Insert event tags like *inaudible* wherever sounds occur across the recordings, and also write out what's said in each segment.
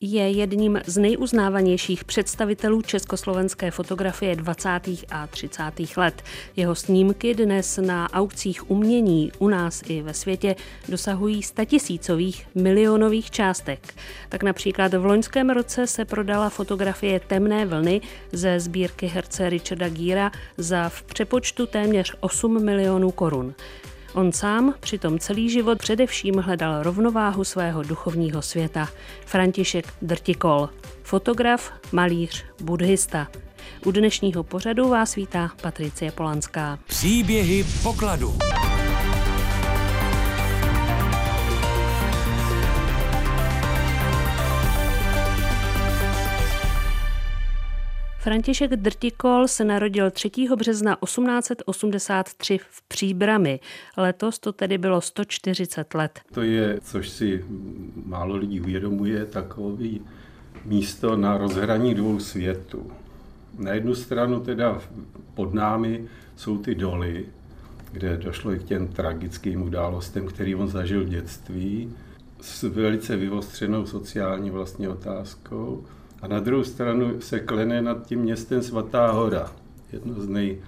je jedním z nejuznávanějších představitelů československé fotografie 20. a 30. let. Jeho snímky dnes na aukcích umění u nás i ve světě dosahují statisícových milionových částek. Tak například v loňském roce se prodala fotografie Temné vlny ze sbírky herce Richarda Gíra za v přepočtu téměř 8 milionů korun. On sám přitom celý život především hledal rovnováhu svého duchovního světa. František Drtikol, fotograf, malíř, buddhista. U dnešního pořadu vás vítá Patricie Polanská. Příběhy pokladu. František Drtikol se narodil 3. března 1883 v Příbrami. Letos to tedy bylo 140 let. To je, což si málo lidí uvědomuje, takový místo na rozhraní dvou světů. Na jednu stranu teda pod námi jsou ty doly, kde došlo i k těm tragickým událostem, který on zažil v dětství, s velice vyvostřenou sociální vlastně otázkou. A na druhou stranu se klene nad tím městem Svatá hora, jedno z, nej,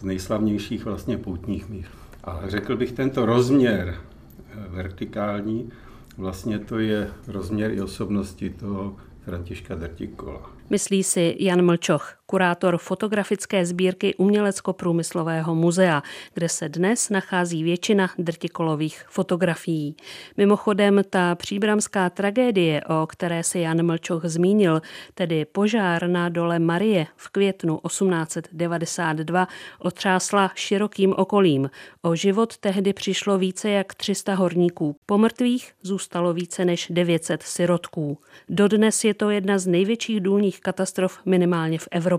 z nejslavnějších vlastně poutních míst. A řekl bych, tento rozměr eh, vertikální, vlastně to je rozměr i osobnosti toho Františka Drtikola. Myslí si Jan Mlčoch, kurátor fotografické sbírky Umělecko-průmyslového muzea, kde se dnes nachází většina drtikolových fotografií. Mimochodem, ta příbramská tragédie, o které se Jan Mlčoch zmínil, tedy požár na dole Marie v květnu 1892, otřásla širokým okolím. O život tehdy přišlo více jak 300 horníků. Po mrtvých zůstalo více než 900 sirotků. Dodnes je to jedna z největších důlních katastrof minimálně v Evropě.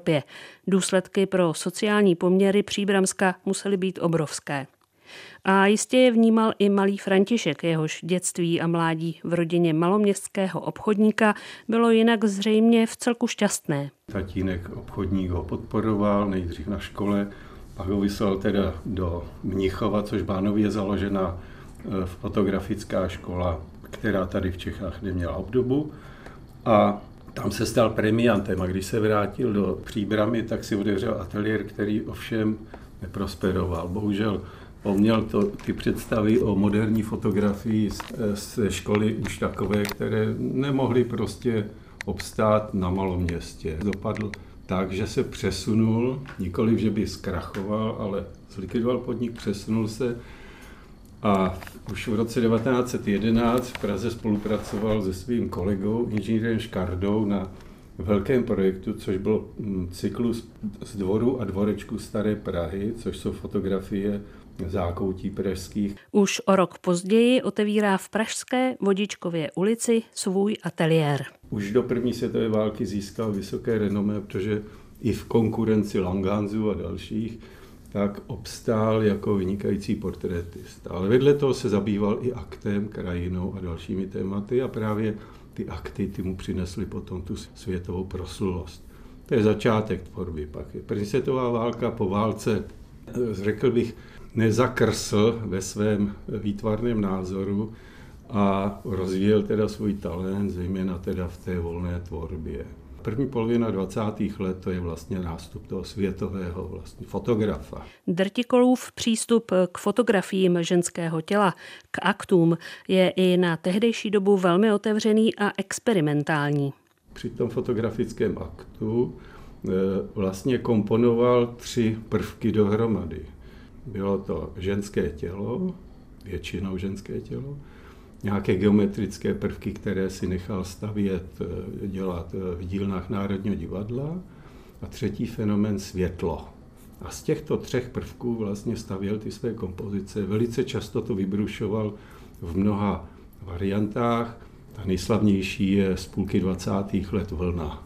Důsledky pro sociální poměry Příbramska musely být obrovské. A jistě je vnímal i malý František, jehož dětství a mládí v rodině maloměstského obchodníka bylo jinak zřejmě v celku šťastné. Tatínek obchodník ho podporoval, nejdřív na škole, pak ho vyslal teda do Mnichova, což Bánově je založena e, fotografická škola, která tady v Čechách neměla obdobu. A tam se stal premiantem a když se vrátil do příbramy, tak si otevřel ateliér, který ovšem neprosperoval. Bohužel on měl to, ty představy o moderní fotografii ze školy už takové, které nemohly prostě obstát na malom městě. Dopadl tak, že se přesunul, nikoliv, že by zkrachoval, ale zlikvidoval podnik, přesunul se a už v roce 1911 v Praze spolupracoval se svým kolegou, inženýrem Škardou, na velkém projektu, což byl mm, cyklus z dvoru a dvorečku Staré Prahy, což jsou fotografie zákoutí pražských. Už o rok později otevírá v Pražské Vodičkově ulici svůj ateliér. Už do první světové války získal vysoké renomé, protože i v konkurenci Langhanzu a dalších tak obstál jako vynikající portrétist. Ale vedle toho se zabýval i aktem, krajinou a dalšími tématy a právě ty akty ty mu přinesly potom tu světovou proslulost. To je začátek tvorby pak. První světová válka po válce, řekl bych, nezakrsl ve svém výtvarném názoru a rozvíjel teda svůj talent, zejména teda v té volné tvorbě. První polovina 20. let to je vlastně nástup toho světového vlastně fotografa. Drtikolův přístup k fotografiím ženského těla, k aktům, je i na tehdejší dobu velmi otevřený a experimentální. Při tom fotografickém aktu e, vlastně komponoval tři prvky dohromady. Bylo to ženské tělo, většinou ženské tělo, nějaké geometrické prvky, které si nechal stavět, eh, dělat eh, v dílnách Národního divadla. A třetí fenomen světlo. A z těchto třech prvků vlastně stavěl ty své kompozice. Velice často to vybrušoval v mnoha variantách. Ta nejslavnější je z půlky 20. let vlna.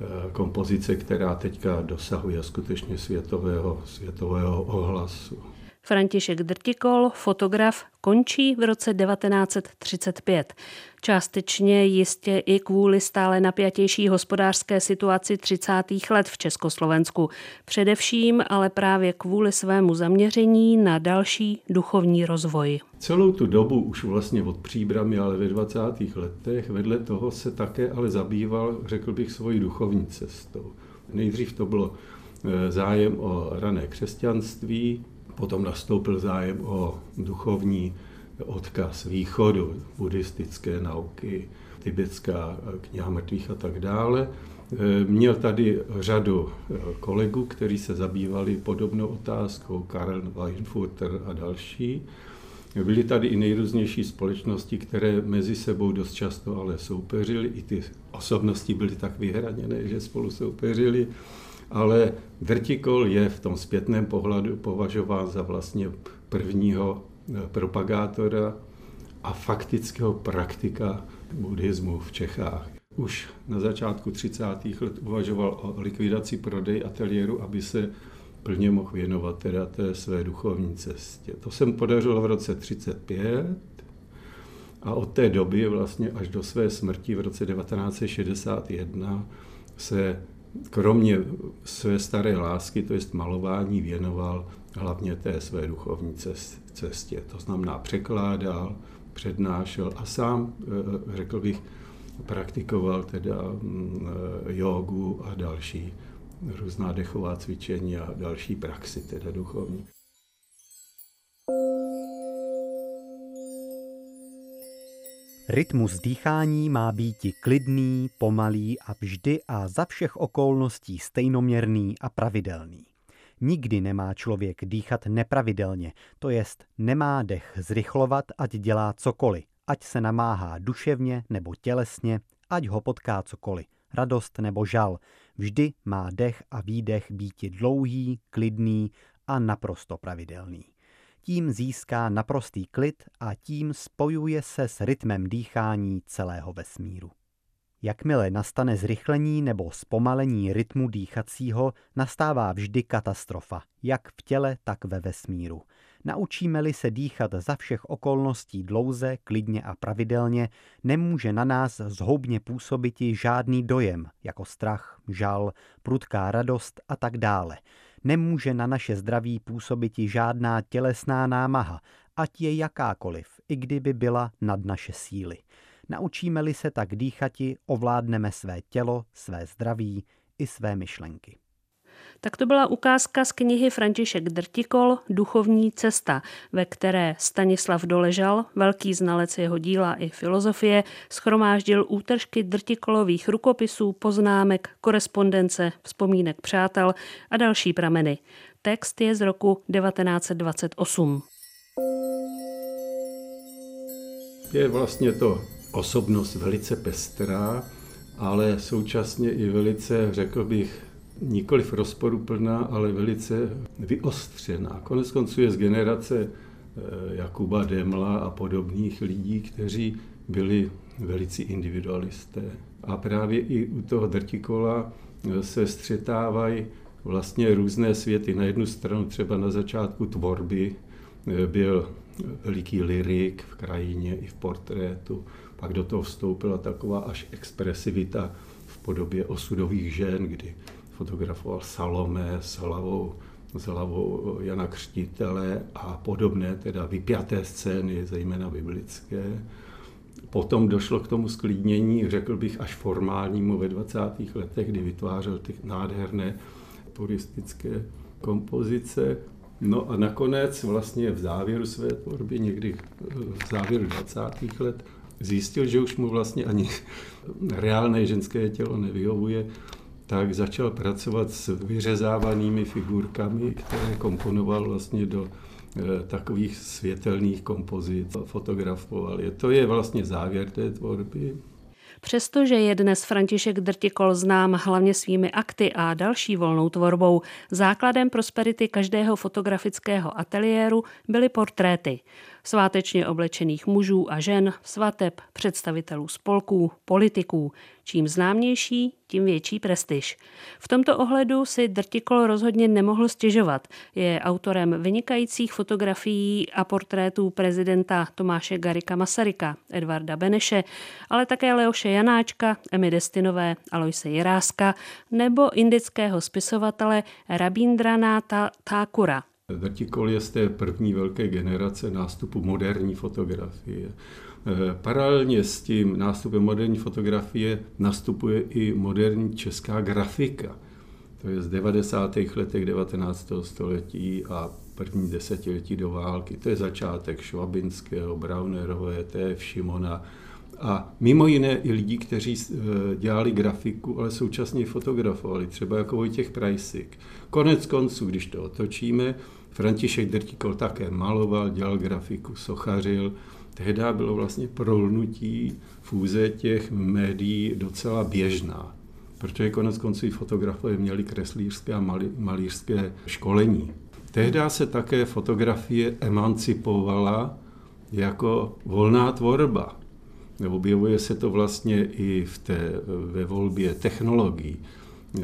Eh, kompozice, která teďka dosahuje skutečně světového, světového ohlasu. František Drtikol, fotograf, končí v roce 1935. Částečně jistě i kvůli stále napjatější hospodářské situaci 30. let v Československu. Především ale právě kvůli svému zaměření na další duchovní rozvoj. Celou tu dobu, už vlastně od příbramy, ale ve 20. letech, vedle toho se také ale zabýval, řekl bych, svojí duchovní cestou. Nejdřív to bylo eh, zájem o rané křesťanství, potom nastoupil zájem o duchovní odkaz východu, buddhistické nauky, tibetská kniha mrtvých a tak dále. Měl tady řadu kolegů, kteří se zabývali podobnou otázkou, Karel Weinfurter a další. Byly tady i nejrůznější společnosti, které mezi sebou dost často ale soupeřily. I ty osobnosti byly tak vyhraněné, že spolu soupeřili ale Vertikol je v tom zpětném pohledu považován za vlastně prvního eh, propagátora a faktického praktika buddhismu v Čechách. Už na začátku 30. let uvažoval o likvidaci prodej ateliéru, aby se plně mohl věnovat teda té své duchovní cestě. To se mu podařilo v roce 35 a od té doby vlastně až do své smrti v roce 1961 se kromě své staré lásky, to je malování, věnoval hlavně té své duchovní cestě. To znamená překládal, přednášel a sám, eh, řekl bych, praktikoval teda mm, eh, jogu a další různá dechová cvičení a další praxi, teda duchovní. Rytmus dýchání má být klidný, pomalý a vždy a za všech okolností stejnoměrný a pravidelný. Nikdy nemá člověk dýchat nepravidelně, to jest nemá dech zrychlovat, ať dělá cokoliv, ať se namáhá duševně nebo tělesně, ať ho potká cokoliv, radost nebo žal. Vždy má dech a výdech být dlouhý, klidný a naprosto pravidelný tím získá naprostý klid a tím spojuje se s rytmem dýchání celého vesmíru. Jakmile nastane zrychlení nebo zpomalení rytmu dýchacího, nastává vždy katastrofa, jak v těle, tak ve vesmíru. Naučíme-li se dýchat za všech okolností dlouze, klidně a pravidelně, nemůže na nás zhoubně působiti žádný dojem, jako strach, žal, prudká radost a tak dále nemůže na naše zdraví působit žádná tělesná námaha, ať je jakákoliv, i kdyby byla nad naše síly. Naučíme-li se tak dýchati, ovládneme své tělo, své zdraví i své myšlenky. Tak to byla ukázka z knihy František Drtikol Duchovní cesta, ve které Stanislav Doležal, velký znalec jeho díla i filozofie, schromáždil útržky Drtikolových rukopisů, poznámek, korespondence, vzpomínek přátel a další prameny. Text je z roku 1928. Je vlastně to osobnost velice pestrá, ale současně i velice, řekl bych, nikoliv rozporuplná, ale velice vyostřená. Konec konců je z generace eh, Jakuba Demla a podobných lidí, kteří byli velici individualisté. A právě i u toho drtikola eh, se střetávají vlastně různé světy. Na jednu stranu třeba na začátku tvorby eh, byl veliký lirik v krajině i v portrétu, pak do toho vstoupila taková až expresivita v podobě osudových žen, kdy fotografoval Salome s hlavou, s hlavou Jana Křtitele a podobné, teda vypjaté scény, zejména biblické. Potom došlo k tomu sklidnění, řekl bych, až formálnímu ve 20. letech, kdy vytvářel ty nádherné turistické kompozice. No a nakonec vlastně v závěru své tvorby, někdy v závěru 20. let, zjistil, že už mu vlastně ani reálné ženské tělo nevyhovuje tak začal pracovat s vyřezávanými figurkami, které komponoval vlastně do eh, takových světelných kompozic, fotografoval je. To je vlastně závěr té tvorby. Přestože je dnes František Drtikol znám hlavně svými akty a další volnou tvorbou, základem prosperity každého fotografického ateliéru byly portréty. Svátečně oblečených mužů a žen, svateb, představitelů spolků, politiků. Čím známější, tím větší prestiž. V tomto ohledu si Drtikol rozhodně nemohl stěžovat. Je autorem vynikajících fotografií a portrétů prezidenta Tomáše Garika Masaryka, Edvarda Beneše, ale také Leoše Janáčka, Emy Destinové, Aloise Jiráska nebo indického spisovatele Rabindranáta Thakura. Drtikol je z té první velké generace nástupu moderní fotografie. Eh, paralelně s tím nástupem moderní fotografie nastupuje i moderní česká grafika. To je z 90. letech 19. století a první desetiletí do války. To je začátek Švabinského, Braunerové, T.F. Šimona a mimo jiné i lidi, kteří eh, dělali grafiku, ale současně fotografovali, třeba jako Vojtěch Prajsik. Konec konců, když to otočíme, František Drtikol také maloval, dělal grafiku, sochařil, tehdy bylo vlastně prolnutí fůze těch médií docela běžná, protože konec konců i fotografové měli kreslířské a malířské školení. Tehdy se také fotografie emancipovala jako volná tvorba. Objevuje se to vlastně i v té, ve volbě technologií.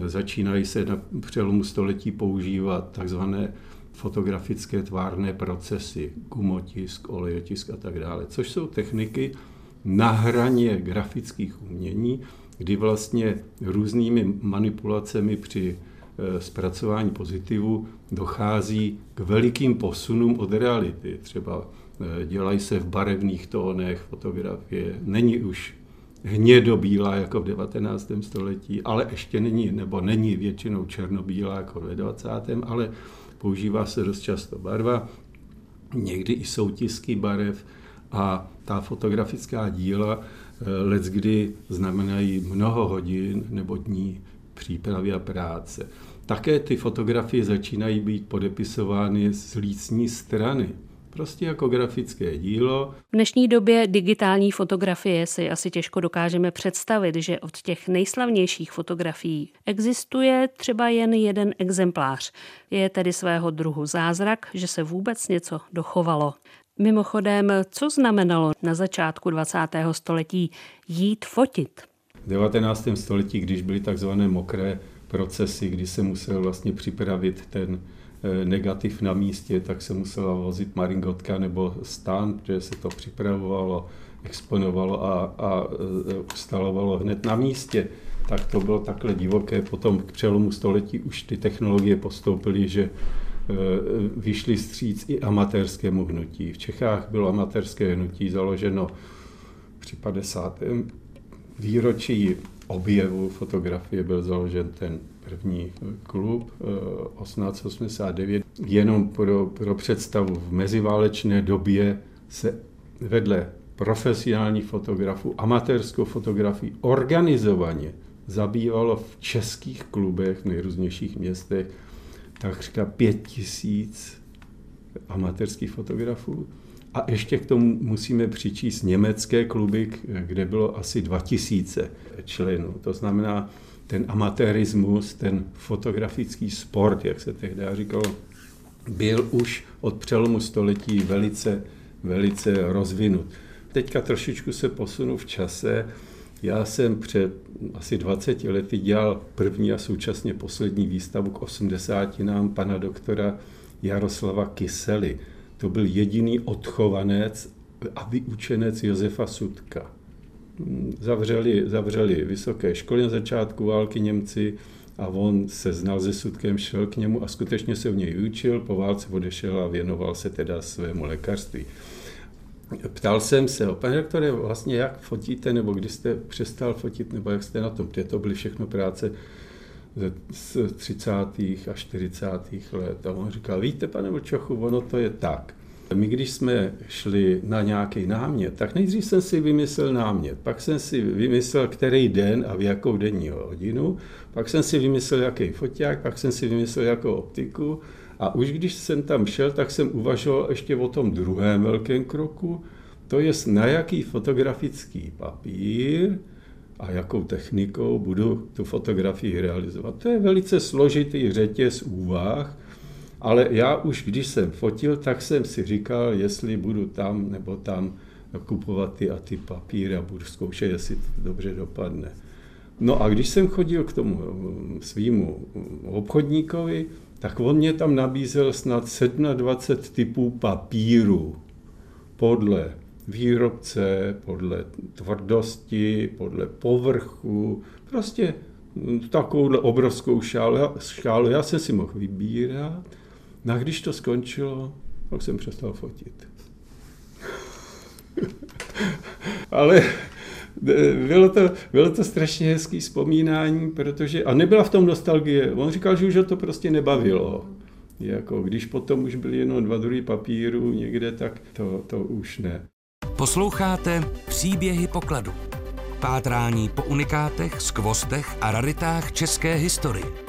Začínají se na přelomu století používat takzvané fotografické tvárné procesy, gumotisk, olejotisk a tak dále, což jsou techniky na hraně grafických umění, kdy vlastně různými manipulacemi při eh, zpracování pozitivu dochází k velikým posunům od reality. Třeba eh, dělají se v barevných tónech fotografie, není už hnědobílá jako v 19. století, ale ještě není, nebo není většinou černobílá jako ve 20. ale používá se dost často barva, někdy i soutisky barev a ta fotografická díla eh, let kdy znamenají mnoho hodin nebo dní přípravy a práce. Také ty fotografie začínají být podepisovány z lícní strany. Prostě jako grafické dílo. V dnešní době digitální fotografie si asi těžko dokážeme představit, že od těch nejslavnějších fotografií existuje třeba jen jeden exemplář. Je tedy svého druhu zázrak, že se vůbec něco dochovalo. Mimochodem, co znamenalo na začátku 20. století jít fotit? V 19. století, když byly takzvané mokré procesy, kdy se musel vlastně připravit ten negativ na místě, tak se musela vozit maringotka nebo stan, že se to připravovalo, exponovalo a, a eh, ustalovalo hned na místě. Tak to bylo takhle divoké. Potom k přelomu století už ty technologie postoupily, že eh, vyšly stříc i amatérskému hnutí. V Čechách bylo amatérské hnutí založeno při 50. výročí objevu fotografie byl založen ten první klub 1889. Eh, Jenom pro, pro představu, v meziválečné době se vedle profesionálních fotografů, amatérskou fotografii organizovaně zabývalo v českých klubech v nejrůznějších městech takřka pět tisíc amatérských fotografů. A ještě k tomu musíme přičíst německé kluby, kde bylo asi 2000 členů. To znamená, ten amatérismus, ten fotografický sport, jak se tehdy říkalo, byl už od přelomu století velice, velice rozvinut. Teďka trošičku se posunu v čase. Já jsem před asi 20 lety dělal první a současně poslední výstavu k 80 nám pana doktora Jaroslava Kysely. To byl jediný odchovanec a vyučenec Josefa Sudka zavřeli, zavřeli vysoké školy na začátku války Němci a on se znal se Sudkem, šel k němu a skutečně se v něj vyučil, po válce odešel a věnoval se teda svému lékařství. Ptal jsem se, pane doktore, vlastně jak fotíte, nebo kdy jste přestal fotit, nebo jak jste na tom? To byly všechno práce z 30. a 40. let. A on říkal, víte, pane Vlčochu, ono to je tak. My, když jsme šli na nějaký námět, tak nejdřív jsem si vymyslel námět, pak jsem si vymyslel, který den a v jakou denní hodinu, pak jsem si vymyslel, jaký foťák, pak jsem si vymyslel, jakou optiku a už když jsem tam šel, tak jsem uvažoval ještě o tom druhém velkém kroku, to je na jaký fotografický papír a jakou technikou budu tu fotografii realizovat. To je velice složitý řetěz úvah, Ale já už, když jsem fotil, tak jsem si říkal, jestli budu tam nebo tam kupovat ty a ty papíry a budu zkoušet, jestli to dobře dopadne. No a když jsem chodil k tomu svýmu obchodníkovi, tak on mě tam nabízel snad 27 typů papíru podle výrobce, podle tvrdosti, podle povrchu, prostě takovouhle obrovskou šálu. Já jsem si mohl vybírat, no a když to skončilo, tak jsem přestal fotit. *laughs* Ale bylo to, bylo to strašně hezký vzpomínání, protože, a nebyla v tom nostalgie, on říkal, že už ho to prostě nebavilo. Jako, když potom už byly jenom dva druhy papíru někde, tak to, to už ne. Posloucháte příběhy pokladu. Pátrání po unikátech, skvostech a raritách české historie.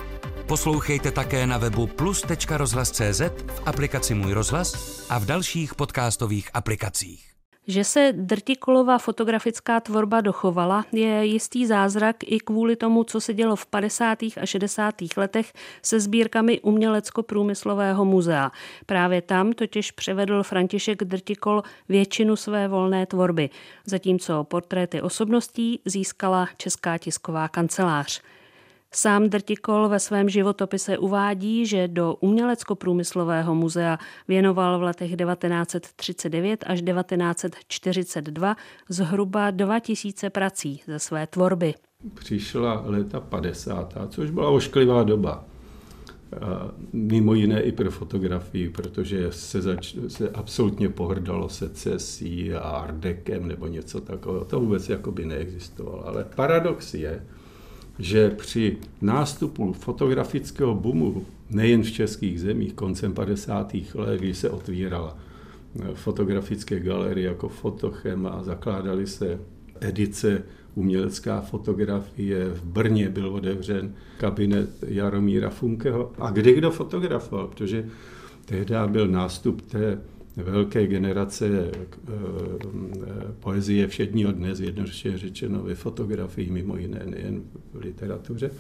Poslouchejte také na webu plus.rozhlas.cz, v aplikaci Můj rozhlas a v dalších podcastových aplikacích. Že se Drtikolová fotografická tvorba dochovala, je jistý zázrak i kvůli tomu, co se dělo v 50. a 60. letech se sbírkami Umělecko-průmyslového muzea. Právě tam totiž převedl František Drtikol většinu své volné tvorby, zatímco portréty osobností získala Česká tisková kancelář. Sám Drtikol ve svém životopise uvádí, že do Umělecko-průmyslového muzea věnoval v letech 1939 až 1942 zhruba 2000 prací ze své tvorby. Přišla léta 50., což byla ošklivá doba. Mimo jiné i pro fotografii, protože se, zač- se absolutně pohrdalo se cesí a ardekem nebo něco takového. To vůbec jakoby neexistovalo. Ale paradox je, že při nástupu fotografického boomu nejen v českých zemích koncem 50. let, kdy se otvírala eh, fotografické galerie jako Fotochem a zakládaly se edice umělecká fotografie. V Brně byl otevřen kabinet Jaromíra Funkeho. A kde kdo fotografoval? Protože tehdy byl nástup té velké generace eh, poezie všedního dne, jednoduše řečeno ve fotografii, mimo jiné nejen v literatuře,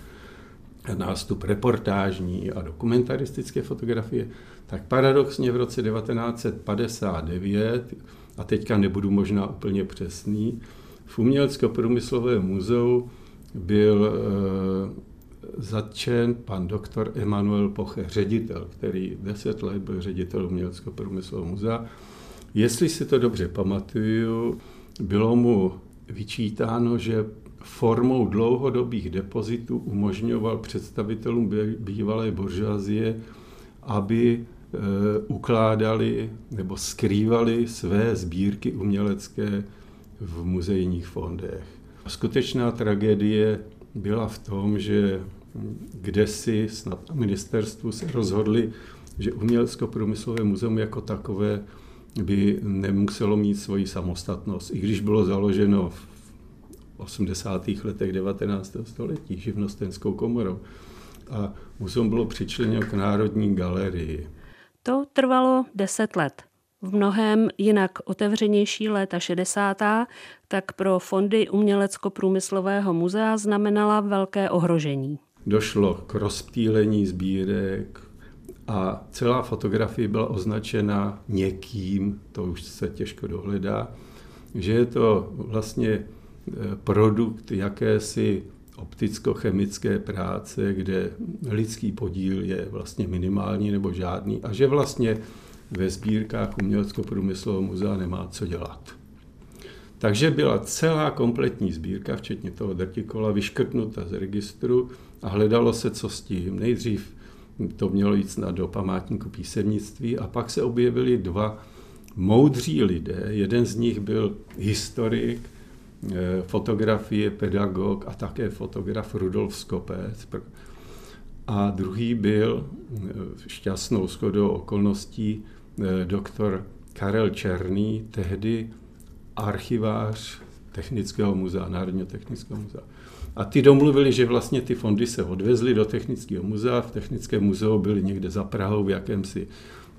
nástup reportážní a dokumentaristické fotografie, tak paradoxně v roce 1959, a teďka nebudu možná úplně přesný, v Umělecko-průmyslovém muzeu byl eh, zatčen pan doktor Emanuel Poche, ředitel, který deset let byl ředitel Uměleckého průmyslového muzea. Jestli si to dobře pamatuju, bylo mu vyčítáno, že formou dlouhodobých depozitů umožňoval představitelům bývalé buržoazie, aby e, ukládali nebo skrývali své sbírky umělecké v muzejních fondech. Skutečná tragédie byla v tom, že kde si snad na ministerstvu se rozhodli, že umělecko-průmyslové muzeum jako takové by nemuselo mít svoji samostatnost, i když bylo založeno v 80. letech 19. století živnostenskou komorou. A muzeum bylo přičleněno k Národní galerii. To trvalo deset let. V mnohem jinak otevřenější léta 60. tak pro fondy Umělecko-průmyslového muzea znamenala velké ohrožení došlo k rozptýlení sbírek a celá fotografie byla označena někým, to už se těžko dohledá, že je to vlastně e, produkt jakési opticko-chemické práce, kde lidský podíl je vlastně minimální nebo žádný a že vlastně ve sbírkách Umělecko-průmyslového muzea nemá co dělat. Takže byla celá kompletní sbírka, včetně toho drtikola, vyškrtnuta z registru a hledalo se, co s tím. Nejdřív to mělo jít snad do památníku písemnictví a pak se objevili dva moudří lidé. Jeden z nich byl historik, eh, fotografie, pedagog a také fotograf Rudolf Skopec. A druhý byl eh, šťastnou shodou okolností eh, doktor Karel Černý, tehdy archivář Technického muzea, Národního technického muzea. A ty domluvili, že vlastně ty fondy se odvezly do Technického muzea. V Technickém muzeu byly někde za Prahou v jakémsi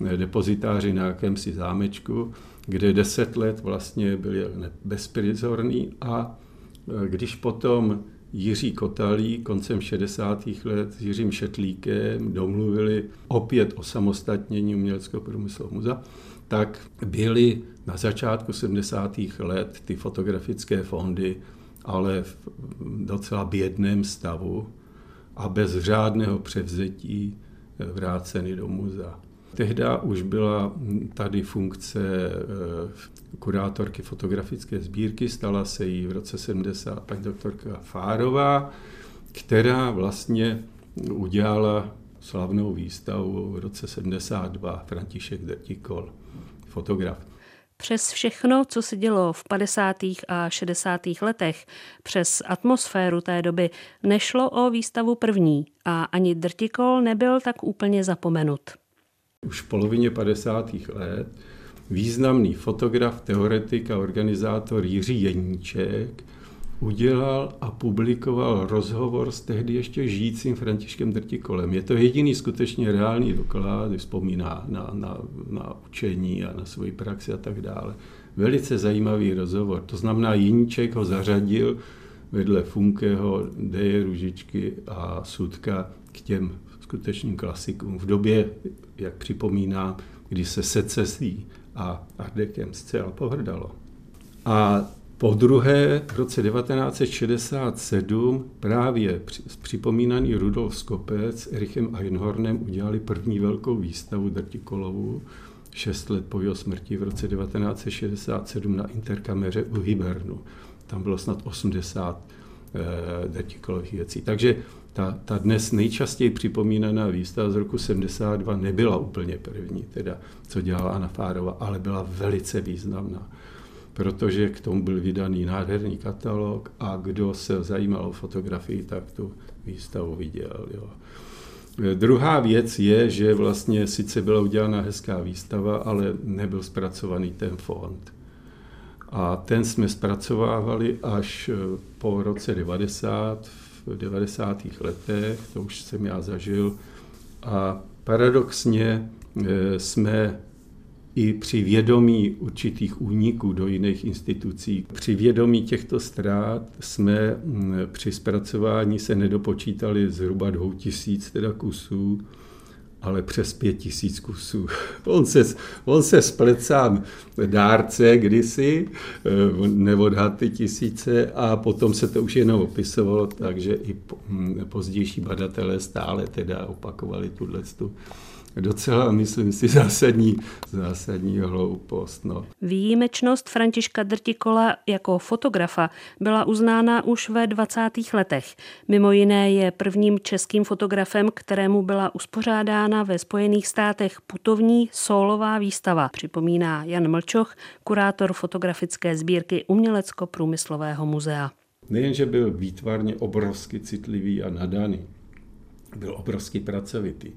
eh, depozitáři na jakémsi zámečku, kde deset let vlastně byli bezprizorní a eh, když potom Jiří Kotalí koncem 60. let s Jiřím Šetlíkem domluvili opět o samostatnění uměleckého průmyslového muzea, tak byly na začátku 70. let ty fotografické fondy ale v docela bědném stavu a bez řádného převzetí vráceny do muzea. Tehdy už byla tady funkce eh, kurátorky fotografické sbírky, stala se jí v roce 70 paní doktorka Fárová, která vlastně udělala slavnou výstavu v roce 72 František Drtikol, fotograf. Přes všechno, co se dělo v 50. a 60. letech, přes atmosféru té doby, nešlo o výstavu první a ani Drtikol nebyl tak úplně zapomenut. Už v polovině 50. let významný fotograf, teoretik a organizátor Jiří Jeníček udělal a publikoval rozhovor s tehdy ještě žijícím Františkem Drtikolem. Je to jediný skutečně reálný doklad, vzpomíná na, na, na učení a na svoji praxi a tak dále. Velice zajímavý rozhovor. To znamená, Jiníček ho zařadil vedle Funkeho, Deje Ružičky a Sudka k těm skutečným klasikům. V době, jak připomíná, kdy se secesí a Ardekem zcela pohrdalo. A po druhé, v roce 1967 právě připomínaný Rudolf Skopec s Erichem Einhornem udělali první velkou výstavu Drtikolovu šest let po jeho smrti v roce 1967 na interkameře u Hibernu. Tam bylo snad 80 eh, Drtikolových věcí. Takže ta, ta dnes nejčastěji připomínaná výstava z roku 72 nebyla úplně první, teda co dělala Anna Fárova, ale byla velice významná protože k tomu byl vydaný nádherný katalog a kdo se zajímal o fotografii, tak tu výstavu viděl. Jo. Druhá věc je, že vlastně sice byla udělána hezká výstava, ale nebyl zpracovaný ten fond. A ten jsme zpracovávali až eh, po roce 90, v 90. letech, to už jsem já zažil. A paradoxně eh, jsme i při vědomí určitých úniků do jiných institucí. Při vědomí těchto ztrát jsme mm, při zpracování se nedopočítali zhruba dvou tisíc teda kusů, ale přes pět tisíc kusů. *laughs* On se, on se splet sám dárce kdysi, eh, neodhad ty tisíce a potom se to už jenom opisovalo, takže i mm, pozdější badatelé stále teda opakovali tuhle docela, myslím si, *laughs* zásadní, zásadní hloupost. No. Výjimečnost Františka Drtikola jako fotografa byla uznána už ve 20. letech. Mimo jiné je prvním českým fotografem, kterému byla uspořádána ve Spojených státech putovní solová výstava, připomíná Jan Mlčoch, kurátor fotografické sbírky Umělecko-průmyslového muzea. Nejenže byl výtvarně obrovsky citlivý a nadaný, byl obrovsky pracovitý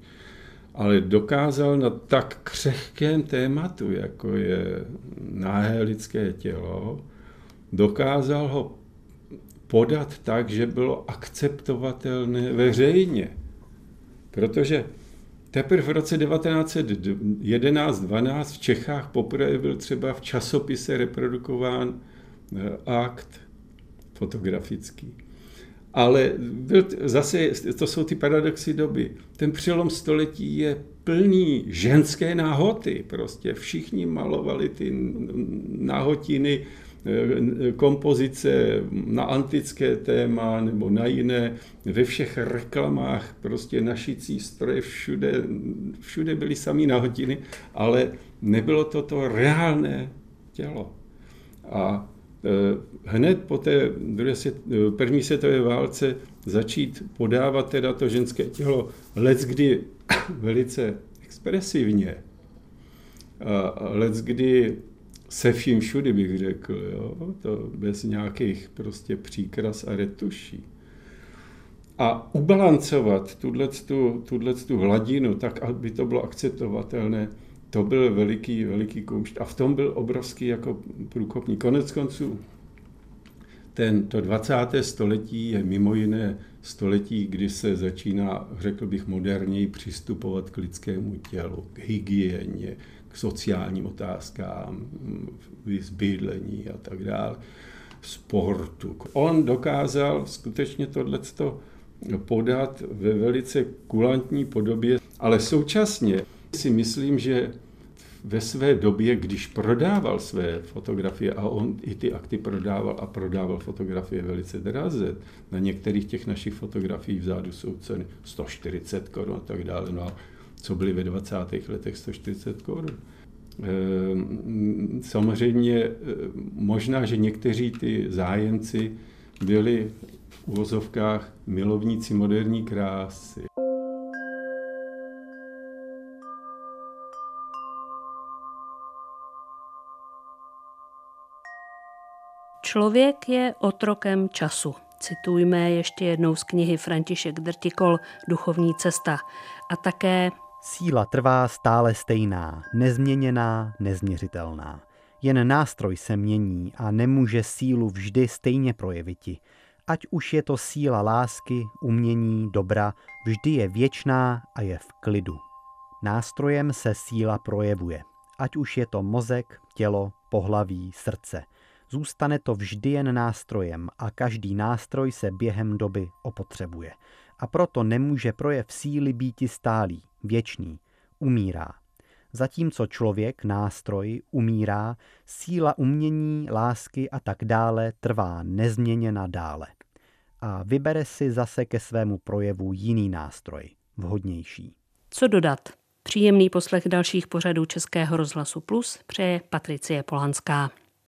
ale dokázal na tak křehkém tématu, jako je náhé lidské tělo, dokázal ho podat tak, že bylo akceptovatelné veřejně. Protože teprve v roce 1911-12 v Čechách poprvé byl třeba v časopise reprodukován eh, akt fotografický. Ale byl, zase to jsou ty paradoxy doby. Ten přelom století je plný ženské náhoty. Prostě všichni malovali ty náhotiny, eh, kompozice na antické téma nebo na jiné, ve všech reklamách prostě našicí stroje, všude, všude byly samý nahotiny, ale nebylo to to reálné tělo. A Eh, hned po té druhé svět, první světové válce začít podávat teda to ženské tělo let kdy *coughs* velice expresivně, a let kdy se vším všudy bych řekl, jo? to bez nějakých prostě příkras a retuší. A ubalancovat tuhle tu hladinu tak, aby to bylo akceptovatelné, to byl veliký, veliký koušť. A v tom byl obrovský jako průkopník. Konec konců, ten, to 20. století je mimo jiné století, kdy se začíná, řekl bych, moderněji přistupovat k lidskému tělu, k hygieně, k sociálním otázkám, bydlení a tak dále. sportu. On dokázal skutečně tohleto podat ve velice kulantní podobě, ale současně si myslím, že ve své době, když prodával své fotografie, a on i ty akty prodával a prodával fotografie velice draze, na některých těch našich fotografií vzadu jsou ceny 140 korun a tak dále, no a co byly ve 20. letech 140 korun. Ehm, samozřejmě eh, možná, že někteří ty zájemci byli v uvozovkách milovníci moderní krásy. Člověk je otrokem času. Citujme ještě jednou z knihy František Drtikol Duchovní cesta. A také Síla trvá stále stejná, nezměněná, nezměřitelná. Jen nástroj se mění a nemůže sílu vždy stejně projeviti. Ať už je to síla lásky, umění, dobra, vždy je věčná a je v klidu. Nástrojem se síla projevuje. Ať už je to mozek, tělo, pohlaví, srdce. Zůstane to vždy jen nástrojem a každý nástroj se během doby opotřebuje. A proto nemůže projev síly býti stálý, věčný, umírá. Zatímco člověk, nástroj, umírá, síla umění, lásky a tak dále trvá nezměněna dále. A vybere si zase ke svému projevu jiný nástroj, vhodnější. Co dodat? Příjemný poslech dalších pořadů Českého rozhlasu Plus přeje Patricie Polanská.